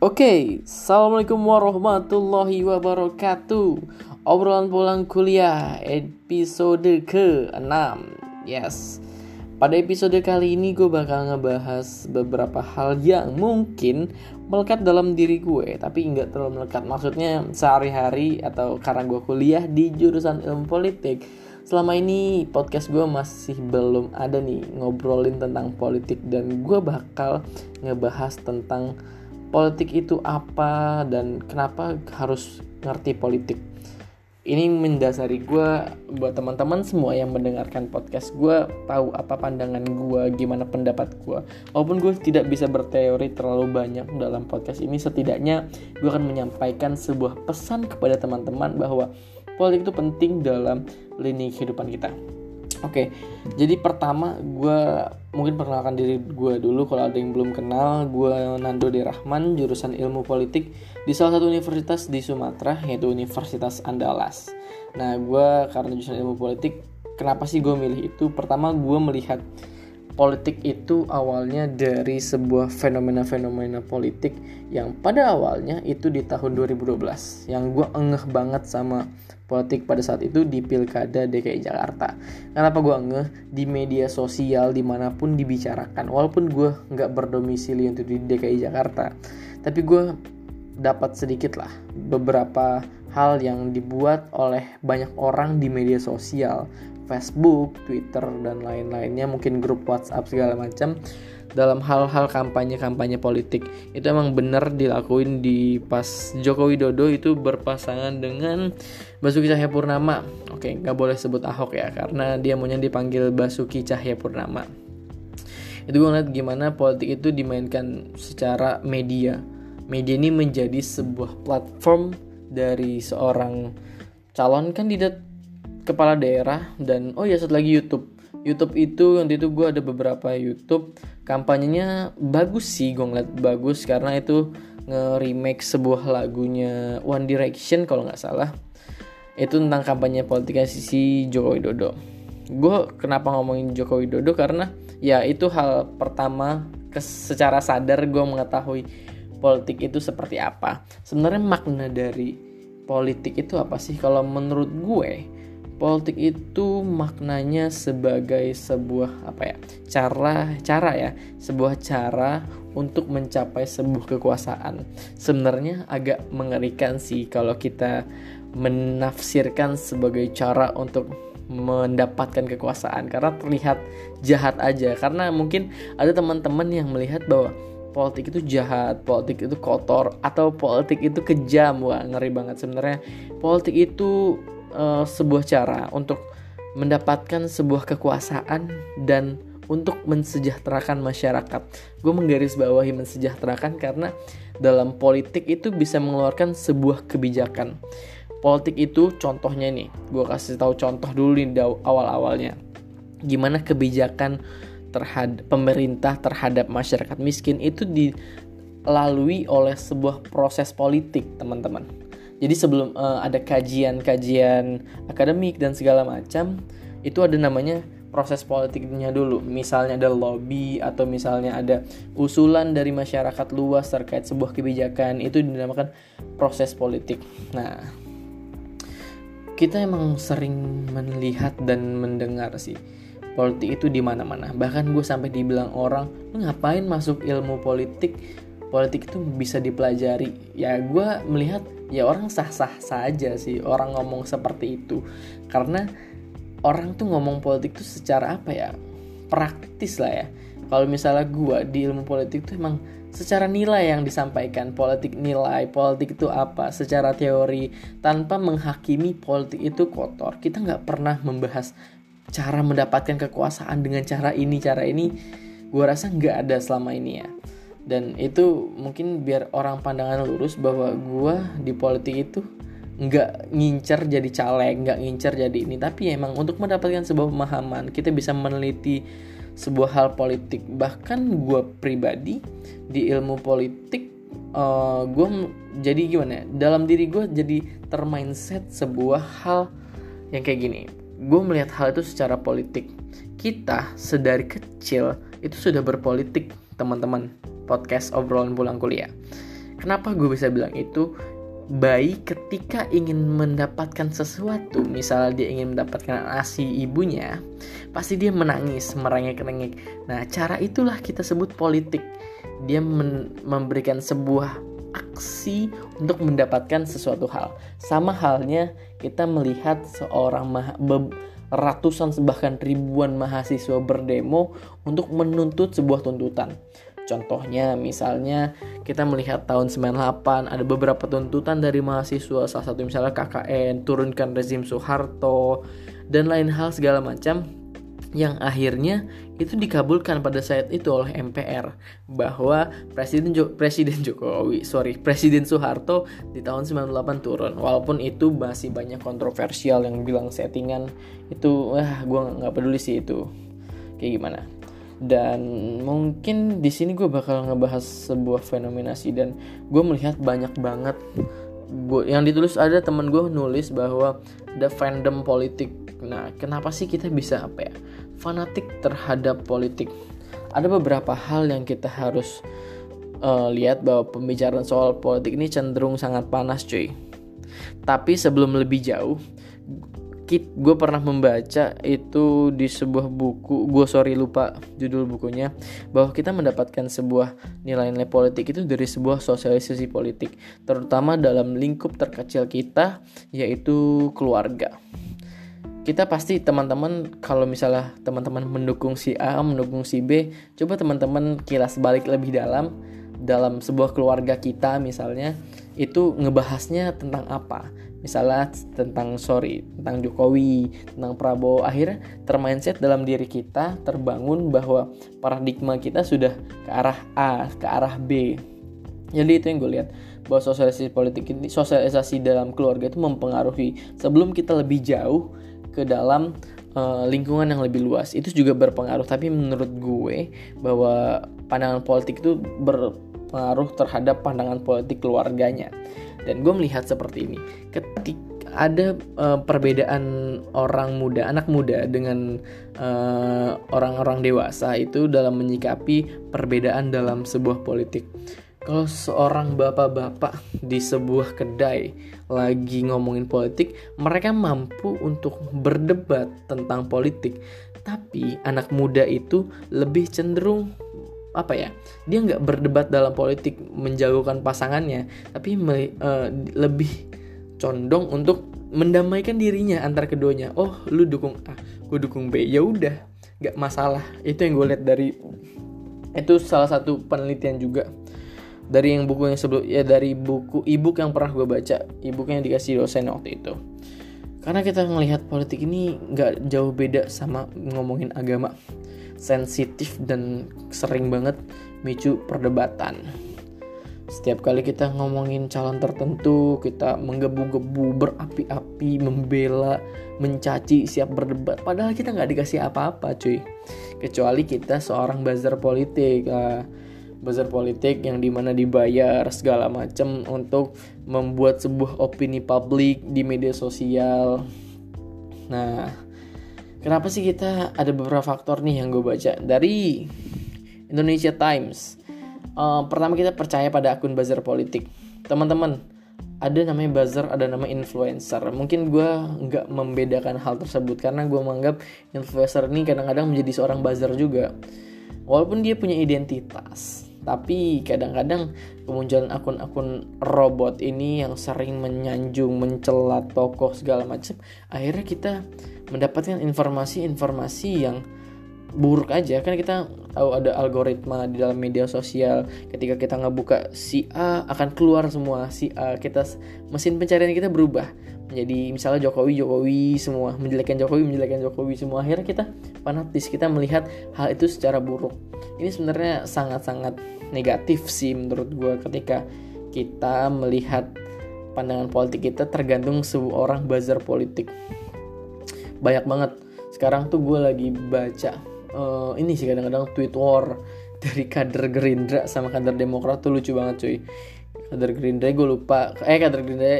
Oke, Assalamualaikum warahmatullahi wabarakatuh. Obrolan pulang kuliah episode ke-6 Yes. Pada episode kali ini gue bakal ngebahas beberapa hal yang mungkin melekat dalam diri gue Tapi nggak terlalu melekat. Maksudnya sehari-hari atau karena gue kuliah di jurusan ilmu politik. Selama ini podcast gue masih belum ada nih ngobrolin tentang politik dan gue bakal ngebahas tentang politik itu apa dan kenapa harus ngerti politik? Ini mendasari gue buat teman-teman semua yang mendengarkan podcast gue tahu apa pandangan gue gimana pendapat gue walaupun gue tidak bisa berteori terlalu banyak dalam podcast ini setidaknya gue akan menyampaikan sebuah pesan kepada teman-teman bahwa politik itu penting dalam lini kehidupan kita Oke, jadi pertama gue mungkin perkenalkan diri gue dulu kalau ada yang belum kenal gue Nando De Rahman jurusan ilmu politik di salah satu universitas di Sumatera yaitu Universitas Andalas. Nah gue karena jurusan ilmu politik kenapa sih gue milih itu? Pertama gue melihat politik itu awalnya dari sebuah fenomena-fenomena politik yang pada awalnya itu di tahun 2012 yang gue engeh banget sama politik pada saat itu di pilkada DKI Jakarta. Kenapa gue ngeh di media sosial di mana pun dibicarakan, walaupun gue nggak berdomisili untuk di DKI Jakarta, tapi gue dapat sedikit lah beberapa hal yang dibuat oleh banyak orang di media sosial, Facebook, Twitter dan lain-lainnya, mungkin grup WhatsApp segala macam dalam hal-hal kampanye-kampanye politik itu emang benar dilakuin di pas Joko Widodo itu berpasangan dengan Basuki Cahayapurnama. Oke, nggak boleh sebut Ahok ya karena dia maunya dipanggil Basuki Cahayapurnama. Itu gue ngeliat gimana politik itu dimainkan secara media. Media ini menjadi sebuah platform dari seorang calon kandidat kepala daerah dan oh ya satu lagi YouTube. YouTube itu nanti itu gue ada beberapa YouTube. Kampanyenya bagus sih gue ngeliat bagus karena itu nge-remake sebuah lagunya One Direction kalau nggak salah. Itu tentang kampanye politiknya sisi Joko Widodo. Gue kenapa ngomongin Joko Widodo? Karena ya itu hal pertama secara sadar gue mengetahui politik itu seperti apa. Sebenarnya makna dari politik itu apa sih? Kalau menurut gue politik itu maknanya sebagai sebuah apa ya cara cara ya sebuah cara untuk mencapai sebuah kekuasaan sebenarnya agak mengerikan sih kalau kita menafsirkan sebagai cara untuk mendapatkan kekuasaan karena terlihat jahat aja karena mungkin ada teman-teman yang melihat bahwa politik itu jahat, politik itu kotor, atau politik itu kejam. Wah, ngeri banget sebenarnya. Politik itu uh, sebuah cara untuk mendapatkan sebuah kekuasaan dan untuk mensejahterakan masyarakat. Gue menggarisbawahi mensejahterakan karena dalam politik itu bisa mengeluarkan sebuah kebijakan. Politik itu contohnya nih, gue kasih tahu contoh dulu nih awal-awalnya. Gimana kebijakan terhadap pemerintah terhadap masyarakat miskin itu dilalui oleh sebuah proses politik, teman-teman jadi sebelum uh, ada kajian-kajian akademik dan segala macam, itu ada namanya proses politiknya dulu. Misalnya ada lobby atau misalnya ada usulan dari masyarakat luas terkait sebuah kebijakan, itu dinamakan proses politik. Nah, kita emang sering melihat dan mendengar sih politik itu di mana-mana. Bahkan gue sampai dibilang orang, ngapain masuk ilmu politik? Politik itu bisa dipelajari. Ya gue melihat ya orang sah-sah saja sih orang ngomong seperti itu. Karena orang tuh ngomong politik tuh secara apa ya? Praktis lah ya. Kalau misalnya gue di ilmu politik tuh emang secara nilai yang disampaikan politik nilai politik itu apa? Secara teori tanpa menghakimi politik itu kotor. Kita nggak pernah membahas cara mendapatkan kekuasaan dengan cara ini cara ini. Gue rasa nggak ada selama ini ya dan itu mungkin biar orang pandangan lurus bahwa gue di politik itu nggak ngincer jadi caleg nggak ngincer jadi ini. Tapi emang untuk mendapatkan sebuah pemahaman kita bisa meneliti sebuah hal politik. Bahkan gue pribadi di ilmu politik uh, eh, gue jadi gimana ya? Dalam diri gue jadi termindset sebuah hal yang kayak gini. Gue melihat hal itu secara politik. Kita sedari kecil itu sudah berpolitik teman-teman podcast obrolan pulang kuliah. kenapa gue bisa bilang itu? Bayi ketika ingin mendapatkan sesuatu misalnya dia ingin mendapatkan asi ibunya pasti dia menangis merengek-rengek. Nah cara itulah kita sebut politik. Dia memberikan sebuah aksi untuk mendapatkan sesuatu hal. Sama halnya kita melihat seorang ratusan bahkan ribuan mahasiswa berdemo untuk menuntut sebuah tuntutan Contohnya misalnya kita melihat tahun 98 ada beberapa tuntutan dari mahasiswa salah satu misalnya KKN, turunkan rezim Soeharto dan lain hal segala macam yang akhirnya itu dikabulkan pada saat itu oleh MPR bahwa Presiden jo Presiden Jokowi, sorry Presiden Soeharto di tahun 98 turun. Walaupun itu masih banyak kontroversial yang bilang settingan itu wah gue nggak peduli sih itu. Kayak gimana dan mungkin di sini gue bakal ngebahas sebuah fenomena sih dan gue melihat banyak banget. Gue yang ditulis ada temen gue nulis bahwa the fandom politik. Nah kenapa sih kita bisa apa ya? Fanatik terhadap politik. Ada beberapa hal yang kita harus uh, lihat bahwa pembicaraan soal politik ini cenderung sangat panas cuy. Tapi sebelum lebih jauh gue pernah membaca itu di sebuah buku gue sorry lupa judul bukunya bahwa kita mendapatkan sebuah nilai-nilai politik itu dari sebuah sosialisasi politik terutama dalam lingkup terkecil kita yaitu keluarga. Kita pasti teman-teman kalau misalnya teman-teman mendukung si A mendukung si B coba teman-teman kilas balik lebih dalam dalam sebuah keluarga kita misalnya itu ngebahasnya tentang apa misalnya tentang sorry tentang Jokowi tentang Prabowo. Akhirnya termindset dalam diri kita terbangun bahwa paradigma kita sudah ke arah A ke arah B. Jadi itu yang gue lihat bahwa sosialisasi politik ini sosialisasi dalam keluarga itu mempengaruhi sebelum kita lebih jauh ke dalam uh, lingkungan yang lebih luas. Itu juga berpengaruh. Tapi menurut gue bahwa pandangan politik itu berpengaruh terhadap pandangan politik keluarganya dan gue melihat seperti ini ketika ada uh, perbedaan orang muda anak muda dengan eh, orang-orang uh, dewasa itu dalam menyikapi perbedaan dalam sebuah politik kalau seorang bapak-bapak di sebuah kedai lagi ngomongin politik, mereka mampu untuk berdebat tentang politik. Tapi anak muda itu lebih cenderung apa ya dia nggak berdebat dalam politik menjagokan pasangannya tapi me, uh, lebih condong untuk mendamaikan dirinya antar keduanya. Oh lu dukung A gue dukung B. Ya udah nggak masalah. Itu yang gue lihat dari itu salah satu penelitian juga. Dari yang buku yang sebelum ya dari buku ebook yang pernah gue baca. Ebook yang dikasih dosen waktu itu. Karena kita melihat politik ini nggak jauh beda sama ngomongin agama sensitif dan sering banget micu perdebatan. Setiap kali kita ngomongin calon tertentu, kita menggebu-gebu, berapi-api, membela, mencaci, siap berdebat. Padahal kita nggak dikasih apa-apa, cuy. Kecuali kita seorang buzzer politik, uh, buzzer politik yang di mana dibayar segala macam untuk membuat sebuah opini publik di media sosial. Nah, Kenapa sih kita ada beberapa faktor nih yang gue baca dari Indonesia Times. Uh, pertama kita percaya pada akun buzzer politik. Teman-teman, ada namanya buzzer, ada nama influencer. Mungkin gue nggak membedakan hal tersebut karena gue menganggap influencer ini kadang-kadang menjadi seorang buzzer juga. Walaupun dia punya identitas, tapi kadang-kadang kemunculan akun-akun robot ini yang sering menyanjung, mencela tokoh segala macam, akhirnya kita mendapatkan informasi-informasi yang buruk aja. Kan kita tahu ada algoritma di dalam media sosial ketika kita ngebuka si A akan keluar semua. Si A kita mesin pencarian kita berubah menjadi misalnya Jokowi Jokowi semua menjelekkan Jokowi menjelekkan Jokowi semua. Akhirnya kita fanatis kita melihat hal itu secara buruk. Ini sebenarnya sangat-sangat negatif sih menurut gue ketika kita melihat pandangan politik kita tergantung seorang buzzer politik. Banyak banget. Sekarang tuh gue lagi baca uh, ini sih kadang-kadang tweet war dari kader Gerindra sama kader Demokrat tuh lucu banget cuy kader Gerindra gue lupa. Eh kader Gerindra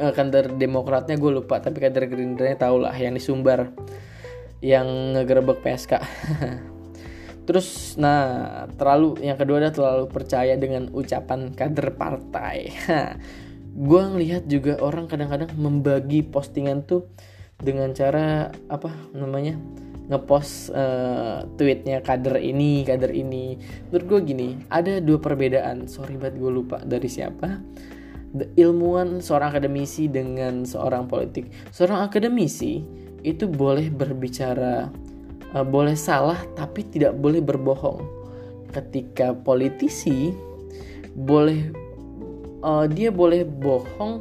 uh, kader Demokratnya gue lupa tapi kader Gerindranya tau lah yang di Sumbar. Yang ngegerebek PSK Terus nah terlalu yang kedua adalah terlalu percaya dengan ucapan kader partai. gue ngelihat juga orang kadang-kadang membagi postingan tuh dengan cara apa namanya ngepost uh, tweetnya kader ini kader ini menurut gue gini ada dua perbedaan sorry banget gue lupa dari siapa The ilmuwan seorang akademisi dengan seorang politik seorang akademisi itu boleh berbicara uh, boleh salah tapi tidak boleh berbohong. Ketika politisi boleh uh, dia boleh bohong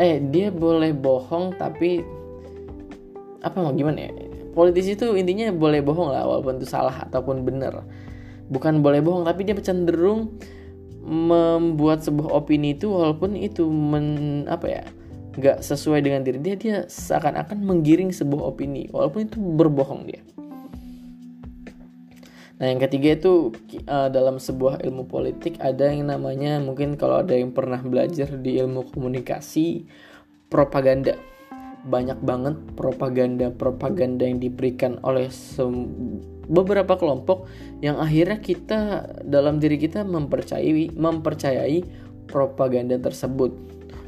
eh dia boleh bohong tapi apa mau gimana ya? Politisi itu intinya boleh bohong lah walaupun itu salah ataupun benar. Bukan boleh bohong tapi dia cenderung membuat sebuah opini itu walaupun itu men apa ya nggak sesuai dengan diri dia dia seakan-akan menggiring sebuah opini walaupun itu berbohong dia nah yang ketiga itu uh, dalam sebuah ilmu politik ada yang namanya mungkin kalau ada yang pernah belajar di ilmu komunikasi propaganda banyak banget propaganda-propaganda yang diberikan oleh beberapa kelompok yang akhirnya kita dalam diri kita mempercayai mempercayai propaganda tersebut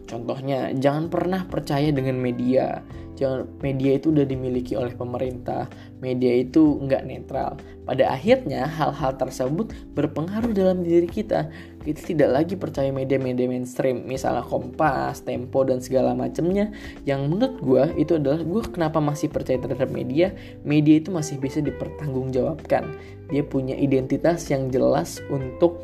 Contohnya, jangan pernah percaya dengan media. Jangan media itu udah dimiliki oleh pemerintah. Media itu nggak netral. Pada akhirnya, hal-hal tersebut berpengaruh dalam diri kita. Kita tidak lagi percaya media-media mainstream, misalnya Kompas, Tempo, dan segala macamnya. Yang menurut gue itu adalah gue kenapa masih percaya terhadap media. Media itu masih bisa dipertanggungjawabkan. Dia punya identitas yang jelas untuk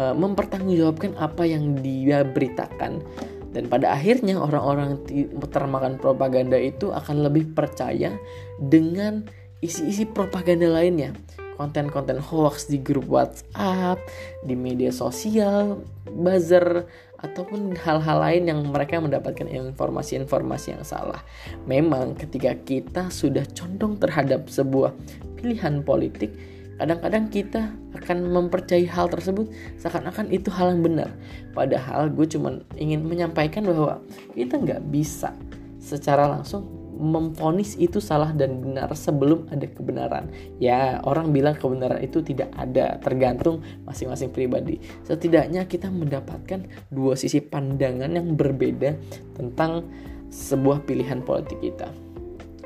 uh, mempertanggungjawabkan apa yang dia beritakan dan pada akhirnya orang-orang termakan propaganda itu akan lebih percaya dengan isi-isi propaganda lainnya. Konten-konten hoax di grup WhatsApp, di media sosial, buzzer, ataupun hal-hal lain yang mereka mendapatkan informasi-informasi yang salah. Memang ketika kita sudah condong terhadap sebuah pilihan politik, kadang-kadang kita akan mempercayai hal tersebut seakan-akan itu hal yang benar padahal gue cuma ingin menyampaikan bahwa kita nggak bisa secara langsung memfonis itu salah dan benar sebelum ada kebenaran. Ya, orang bilang kebenaran itu tidak ada, tergantung masing-masing pribadi. Setidaknya kita mendapatkan dua sisi pandangan yang berbeda tentang sebuah pilihan politik kita.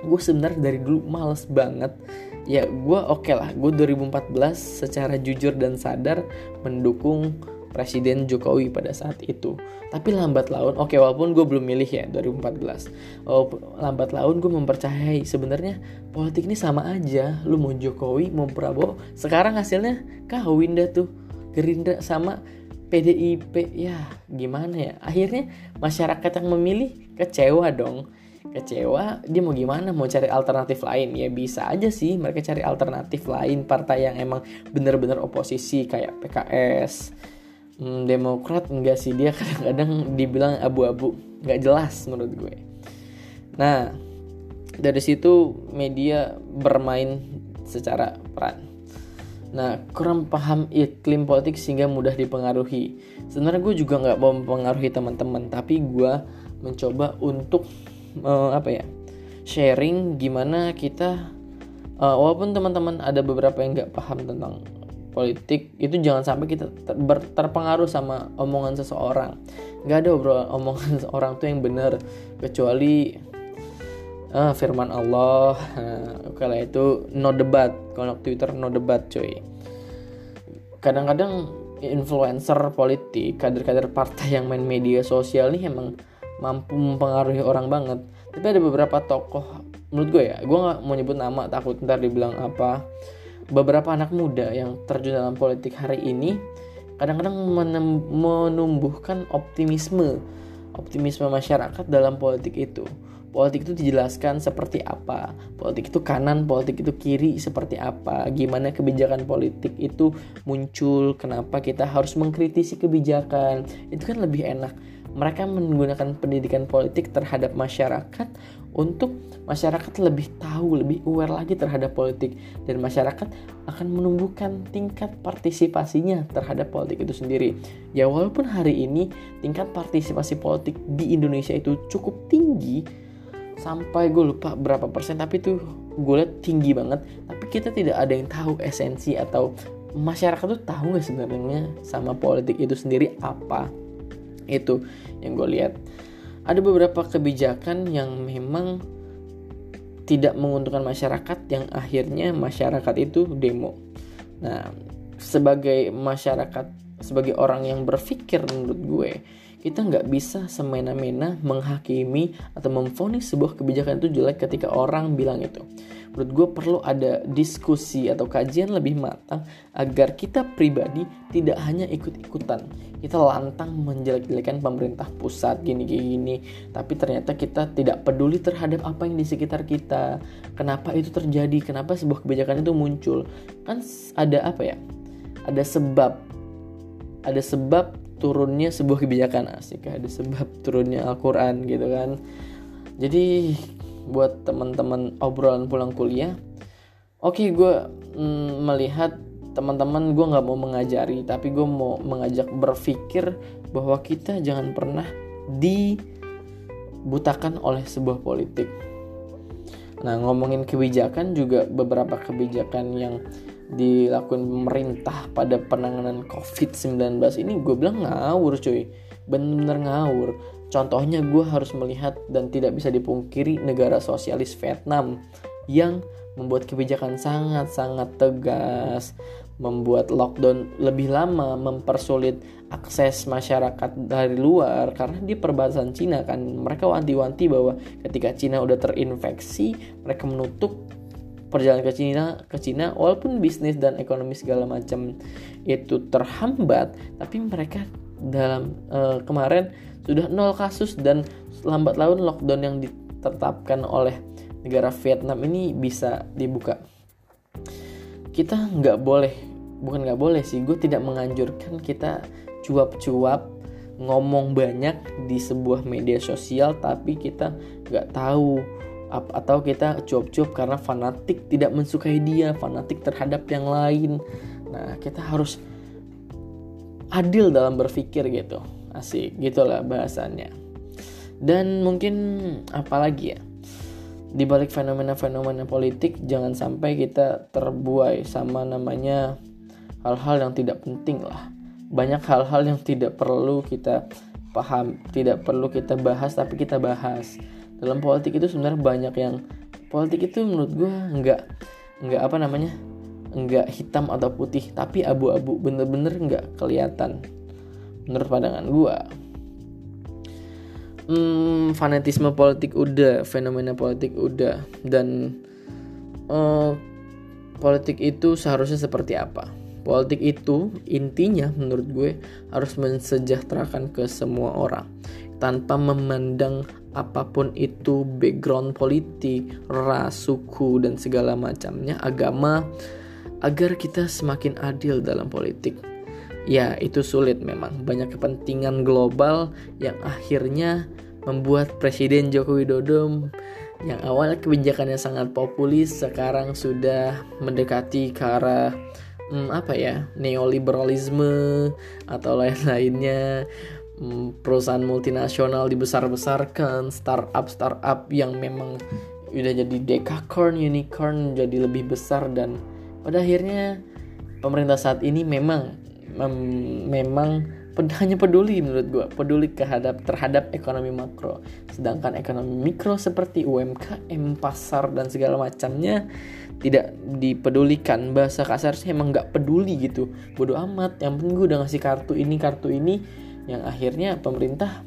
Gue sebenarnya dari dulu males banget ya gue oke okay lah gue 2014 secara jujur dan sadar mendukung Presiden Jokowi pada saat itu. Tapi lambat laun oke okay, walaupun gue belum milih ya 2014 oh, lambat laun gue mempercayai sebenarnya politik ini sama aja. Lu mau Jokowi mau Prabowo sekarang hasilnya kawin dah tuh. Gerindra sama PDIP ya gimana ya? Akhirnya masyarakat yang memilih kecewa dong kecewa dia mau gimana? Mau cari alternatif lain? Ya bisa aja sih mereka cari alternatif lain partai yang emang bener-bener oposisi kayak PKS hmm, Demokrat enggak sih dia kadang-kadang dibilang abu-abu. Nggak jelas menurut gue. Nah dari situ media bermain secara peran. Nah, kurang paham iklim politik sehingga mudah dipengaruhi. Sebenarnya gue juga nggak mau mempengaruhi teman-teman, tapi gue mencoba untuk uh, apa ya sharing gimana kita uh, walaupun teman-teman ada beberapa yang nggak paham tentang politik itu jangan sampai kita ter terpengaruh sama omongan seseorang. Nggak ada obrolan omongan seseorang tuh yang benar kecuali uh, firman Allah. Uh, kalau itu no debat. Kalau Twitter no debat cuy. Kadang-kadang influencer politik kader-kader partai yang main media sosial nih emang mampu mempengaruhi orang banget. Tapi ada beberapa tokoh menurut gue ya gue nggak mau nyebut nama takut ntar dibilang apa. Beberapa anak muda yang terjun dalam politik hari ini kadang-kadang menumbuhkan optimisme optimisme masyarakat dalam politik itu. Politik itu dijelaskan seperti apa? Politik itu kanan politik itu kiri seperti apa? Gimana kebijakan politik itu muncul? Kenapa kita harus mengkritisi kebijakan? Itu kan lebih enak mereka menggunakan pendidikan politik terhadap masyarakat untuk masyarakat lebih tahu, lebih aware lagi terhadap politik. Dan masyarakat akan menumbuhkan tingkat partisipasinya terhadap politik itu sendiri. Ya walaupun hari ini tingkat partisipasi politik di Indonesia itu cukup tinggi sampai gue lupa berapa persen tapi itu gue lihat tinggi banget. Tapi kita tidak ada yang tahu esensi atau masyarakat tuh tahu nggak sebenarnya sama politik itu sendiri apa itu yang gue lihat. Ada beberapa kebijakan yang memang tidak menguntungkan masyarakat yang akhirnya masyarakat itu demo. Nah sebagai masyarakat sebagai orang yang berpikir menurut gue kita nggak bisa semena-mena menghakimi atau memfonis sebuah kebijakan itu jelek ketika orang bilang itu. Menurut gue perlu ada diskusi atau kajian lebih matang agar kita pribadi tidak hanya ikut-ikutan. Kita lantang menjelek-jelekan pemerintah pusat gini-gini, tapi ternyata kita tidak peduli terhadap apa yang di sekitar kita. Kenapa itu terjadi? Kenapa sebuah kebijakan itu muncul? Kan ada apa ya? Ada sebab. Ada sebab turunnya sebuah kebijakan asik ada sebab turunnya Al-Quran gitu kan. Jadi buat teman-teman obrolan pulang kuliah oke okay, gue mm, melihat teman-teman gue nggak mau mengajari tapi gue mau mengajak berpikir bahwa kita jangan pernah dibutakan oleh sebuah politik. Nah ngomongin kebijakan juga beberapa kebijakan yang dilakukan pemerintah pada penanganan COVID-19 ini gue bilang ngawur cuy. Bener-bener ngawur. Contohnya gue harus melihat dan tidak bisa dipungkiri negara sosialis Vietnam yang membuat kebijakan sangat-sangat tegas membuat lockdown lebih lama mempersulit akses masyarakat dari luar karena di perbatasan Cina kan. Mereka wanti-wanti bahwa ketika Cina udah terinfeksi mereka menutup perjalanan ke Cina ke Cina walaupun bisnis dan ekonomi segala macam itu terhambat tapi mereka dalam uh, kemarin sudah nol kasus dan lambat laun lockdown yang ditetapkan oleh negara Vietnam ini bisa dibuka. Kita nggak boleh bukan nggak boleh sih gue tidak menganjurkan kita cuap-cuap ngomong banyak di sebuah media sosial tapi kita nggak tahu atau kita cuap-cuap karena fanatik tidak mensukai dia, fanatik terhadap yang lain. Nah, kita harus adil dalam berpikir gitu. Asik, gitulah bahasannya. Dan mungkin apalagi ya? Di balik fenomena-fenomena politik jangan sampai kita terbuai sama namanya hal-hal yang tidak penting lah. Banyak hal-hal yang tidak perlu kita paham, tidak perlu kita bahas tapi kita bahas dalam politik itu sebenarnya banyak yang politik itu menurut gue nggak nggak apa namanya nggak hitam atau putih tapi abu-abu bener-bener nggak kelihatan. Menurut pandangan gue hmm, fanatisme politik udah fenomena politik udah dan uh, politik itu seharusnya seperti apa? Politik itu intinya menurut gue harus mensejahterakan ke semua orang tanpa memandang apa pun itu background politik, ras, suku dan segala macamnya, agama agar kita semakin adil dalam politik. Ya, itu sulit memang. Banyak kepentingan global yang akhirnya membuat Presiden Joko Widodo yang awalnya kebijakannya sangat populis sekarang sudah mendekati ke arah hmm, apa ya neoliberalisme atau lain-lainnya perusahaan multinasional dibesar-besarkan, startup startup yang memang udah jadi dekakorn, unicorn jadi lebih besar dan pada akhirnya pemerintah saat ini memang mem, memang hanya peduli menurut gue peduli terhadap terhadap ekonomi makro. Sedangkan ekonomi mikro seperti UMKM pasar dan segala macamnya tidak dipedulikan. Bahasa kasar sih emang nggak peduli gitu. Bodoh amat yang penting gue udah ngasih kartu ini kartu ini yang akhirnya pemerintah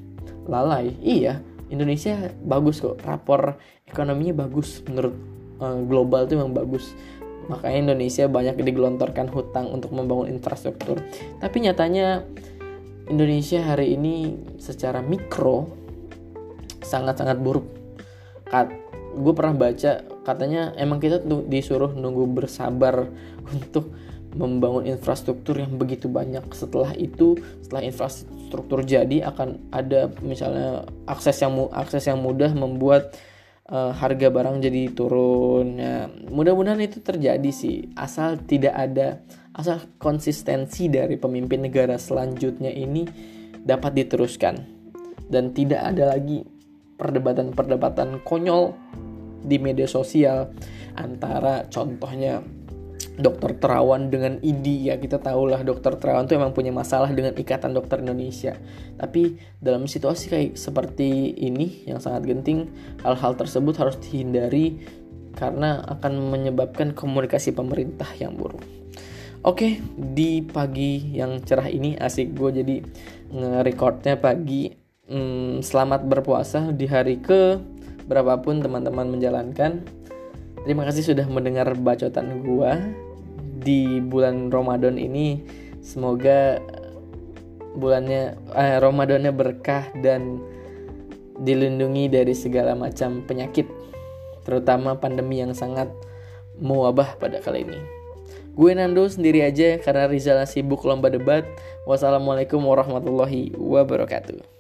lalai. Iya, Indonesia bagus kok, rapor ekonominya bagus menurut uh, global itu memang bagus. Makanya Indonesia banyak digelontorkan hutang untuk membangun infrastruktur. Tapi nyatanya Indonesia hari ini secara mikro sangat-sangat buruk. Kat, gue pernah baca katanya emang kita disuruh nunggu bersabar untuk membangun infrastruktur yang begitu banyak. Setelah itu setelah infrastruktur jadi akan ada misalnya akses yang akses yang mudah membuat uh, harga barang jadi turun. Ya mudah-mudahan itu terjadi sih asal tidak ada asal konsistensi dari pemimpin negara selanjutnya ini dapat diteruskan. Dan tidak ada lagi perdebatan-perdebatan konyol di media sosial antara contohnya dokter Terawan dengan IDI ya kita tahulah dokter Terawan tuh emang punya masalah dengan ikatan dokter Indonesia tapi dalam situasi kayak seperti ini yang sangat genting hal-hal tersebut harus dihindari karena akan menyebabkan komunikasi pemerintah yang buruk Oke, di pagi yang cerah ini asik gue jadi nge-recordnya pagi. Hmm, selamat berpuasa di hari ke berapapun teman-teman menjalankan. Terima kasih sudah mendengar bacotan gue di bulan Ramadan ini. Semoga bulannya eh, Ramadannya berkah dan dilindungi dari segala macam penyakit, terutama pandemi yang sangat mewabah pada kali ini. Gue Nando sendiri aja karena Rizal sibuk lomba debat. Wassalamualaikum warahmatullahi wabarakatuh.